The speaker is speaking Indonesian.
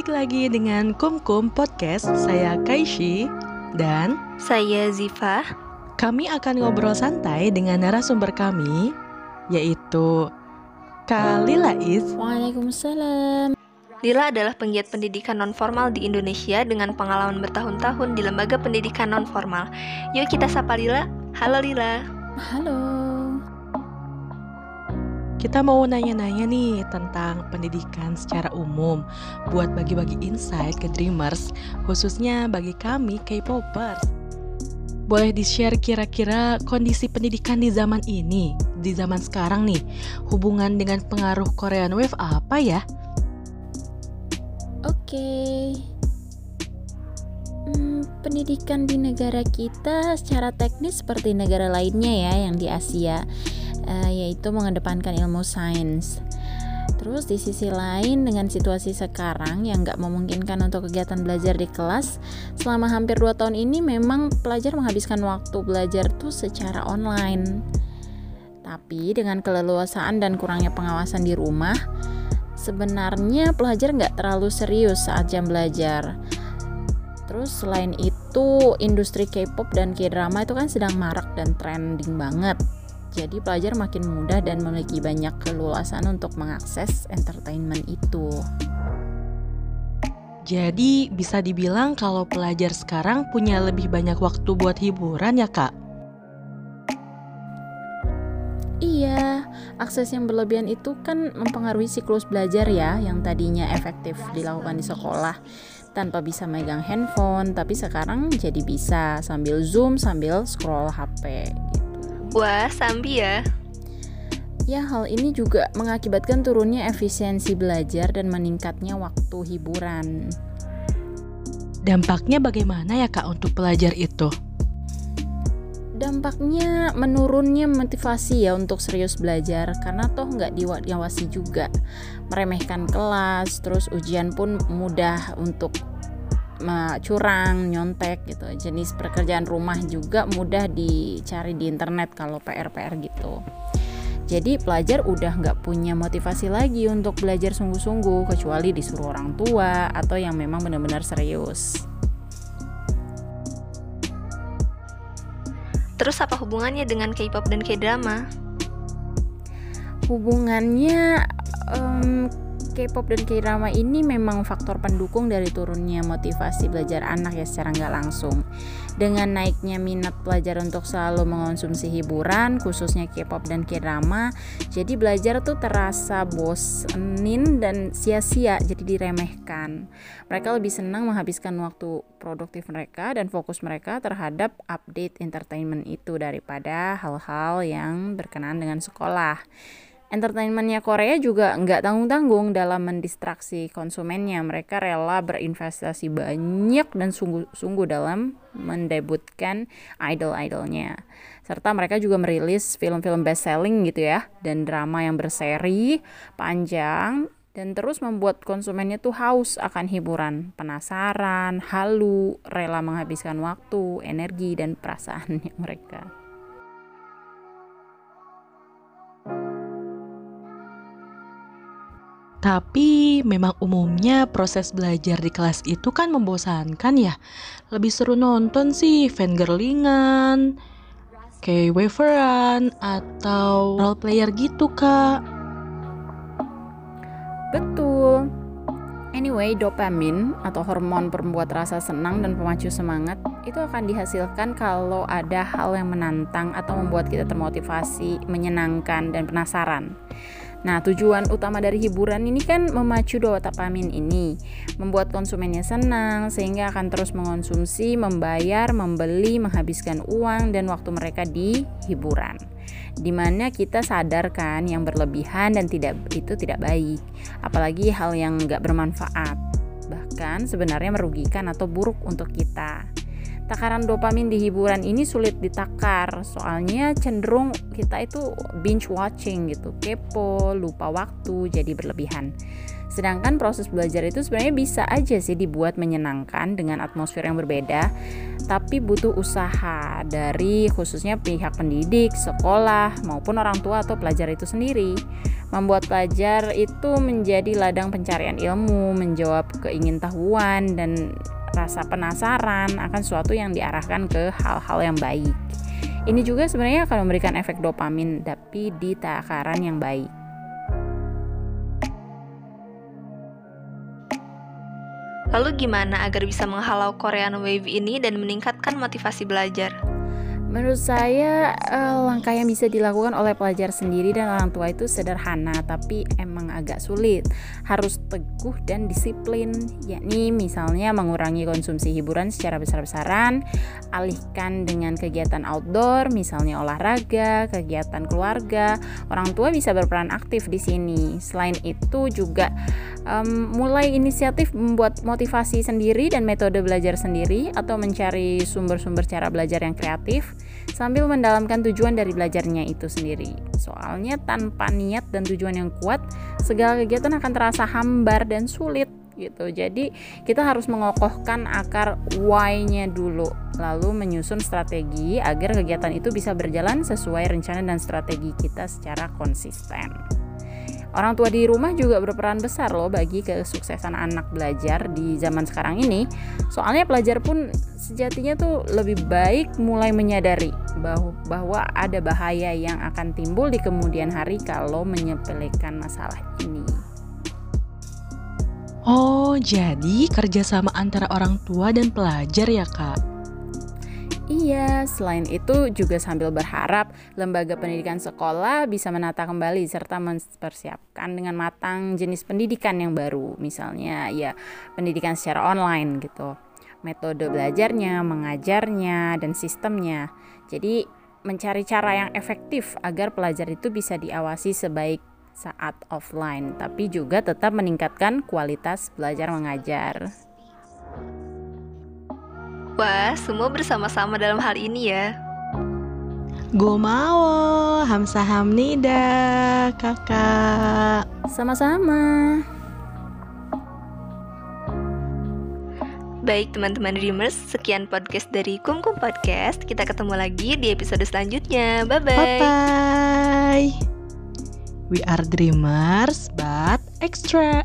Balik lagi dengan Kumkum Podcast, saya Kaishi dan Saya Ziva. kami akan ngobrol santai dengan narasumber kami, yaitu Kak Lila Is. Waalaikumsalam. Lila adalah penggiat pendidikan nonformal di Indonesia dengan pengalaman bertahun-tahun di lembaga pendidikan nonformal. Yuk kita sapa Lila. Halo Lila. Halo. Kita mau nanya-nanya nih tentang pendidikan secara umum buat bagi-bagi insight ke Dreamers, khususnya bagi kami K-popers. Boleh di-share kira-kira kondisi pendidikan di zaman ini, di zaman sekarang nih, hubungan dengan pengaruh Korean Wave apa ya? Oke. Hmm, pendidikan di negara kita secara teknis seperti negara lainnya ya yang di Asia, eh, yaitu mengedepankan ilmu sains. Terus di sisi lain dengan situasi sekarang yang nggak memungkinkan untuk kegiatan belajar di kelas selama hampir 2 tahun ini memang pelajar menghabiskan waktu belajar tuh secara online. Tapi dengan keleluasaan dan kurangnya pengawasan di rumah, sebenarnya pelajar nggak terlalu serius saat jam belajar. Terus selain itu, industri K-pop dan K-drama itu kan sedang marak dan trending banget. Jadi pelajar makin mudah dan memiliki banyak keluasan untuk mengakses entertainment itu. Jadi bisa dibilang kalau pelajar sekarang punya lebih banyak waktu buat hiburan ya kak? Iya, akses yang berlebihan itu kan mempengaruhi siklus belajar ya, yang tadinya efektif dilakukan di sekolah tanpa bisa megang handphone, tapi sekarang jadi bisa sambil zoom sambil scroll HP. Wah, Sambi ya. Ya, hal ini juga mengakibatkan turunnya efisiensi belajar dan meningkatnya waktu hiburan. Dampaknya bagaimana ya kak untuk pelajar itu? Dampaknya menurunnya motivasi ya untuk serius belajar karena toh nggak diawasi juga. Meremehkan kelas, terus ujian pun mudah untuk curang, nyontek gitu. Jenis pekerjaan rumah juga mudah dicari di internet kalau PR-PR gitu. Jadi pelajar udah nggak punya motivasi lagi untuk belajar sungguh-sungguh kecuali disuruh orang tua atau yang memang benar-benar serius. Terus apa hubungannya dengan K-pop dan K-drama? hubungannya em, K-pop dan K-drama ini memang faktor pendukung dari turunnya motivasi belajar anak ya secara nggak langsung. Dengan naiknya minat pelajar untuk selalu mengonsumsi hiburan, khususnya K-pop dan K-drama, jadi belajar tuh terasa bosenin dan sia-sia, jadi diremehkan. Mereka lebih senang menghabiskan waktu produktif mereka dan fokus mereka terhadap update entertainment itu daripada hal-hal yang berkenaan dengan sekolah. Entertainmentnya Korea juga nggak tanggung-tanggung dalam mendistraksi konsumennya. Mereka rela berinvestasi banyak dan sungguh-sungguh dalam mendebutkan idol-idolnya. Serta mereka juga merilis film-film best selling gitu ya, dan drama yang berseri, panjang, dan terus membuat konsumennya tuh haus akan hiburan, penasaran, halu, rela menghabiskan waktu, energi, dan perasaannya mereka. Tapi memang umumnya proses belajar di kelas itu kan membosankan ya. Lebih seru nonton sih fangirlingan, kayak waveran atau role player gitu kak. Betul. Anyway, dopamin atau hormon pembuat rasa senang dan pemacu semangat itu akan dihasilkan kalau ada hal yang menantang atau membuat kita termotivasi, menyenangkan dan penasaran. Nah, tujuan utama dari hiburan ini kan memacu dopamin ini, membuat konsumennya senang sehingga akan terus mengonsumsi, membayar, membeli, menghabiskan uang dan waktu mereka di hiburan. Di mana kita sadarkan yang berlebihan dan tidak itu tidak baik, apalagi hal yang nggak bermanfaat, bahkan sebenarnya merugikan atau buruk untuk kita. Takaran dopamin di hiburan ini sulit ditakar, soalnya cenderung kita itu binge watching gitu, kepo, lupa waktu, jadi berlebihan. Sedangkan proses belajar itu sebenarnya bisa aja sih dibuat menyenangkan dengan atmosfer yang berbeda, tapi butuh usaha dari khususnya pihak pendidik, sekolah, maupun orang tua atau pelajar itu sendiri. Membuat pelajar itu menjadi ladang pencarian ilmu, menjawab keingintahuan dan rasa penasaran akan sesuatu yang diarahkan ke hal-hal yang baik. Ini juga sebenarnya akan memberikan efek dopamin tapi di takaran yang baik. Lalu gimana agar bisa menghalau Korean Wave ini dan meningkatkan motivasi belajar? Menurut saya uh, langkah yang bisa dilakukan oleh pelajar sendiri dan orang tua itu sederhana tapi emang agak sulit. Harus teguh dan disiplin, yakni misalnya mengurangi konsumsi hiburan secara besar-besaran, alihkan dengan kegiatan outdoor, misalnya olahraga, kegiatan keluarga. Orang tua bisa berperan aktif di sini. Selain itu juga um, mulai inisiatif membuat motivasi sendiri dan metode belajar sendiri atau mencari sumber-sumber cara belajar yang kreatif sambil mendalamkan tujuan dari belajarnya itu sendiri. Soalnya tanpa niat dan tujuan yang kuat, segala kegiatan akan terasa hambar dan sulit gitu. Jadi kita harus mengokohkan akar why-nya dulu, lalu menyusun strategi agar kegiatan itu bisa berjalan sesuai rencana dan strategi kita secara konsisten. Orang tua di rumah juga berperan besar loh bagi kesuksesan anak belajar di zaman sekarang ini. Soalnya pelajar pun sejatinya tuh lebih baik mulai menyadari bahwa, ada bahaya yang akan timbul di kemudian hari kalau menyepelekan masalah ini. Oh, jadi kerjasama antara orang tua dan pelajar ya kak? Iya, selain itu juga sambil berharap lembaga pendidikan sekolah bisa menata kembali serta mempersiapkan dengan matang jenis pendidikan yang baru, misalnya ya pendidikan secara online gitu. Metode belajarnya, mengajarnya, dan sistemnya. Jadi mencari cara yang efektif agar pelajar itu bisa diawasi sebaik saat offline, tapi juga tetap meningkatkan kualitas belajar mengajar. Wah, semua bersama-sama dalam hal ini ya. Gue mau, Hamsa Hamnida, kakak. Sama-sama. Baik teman-teman Dreamers, sekian podcast dari Kumkum Podcast. Kita ketemu lagi di episode selanjutnya. Bye-bye. Bye-bye. We are dreamers, but extra.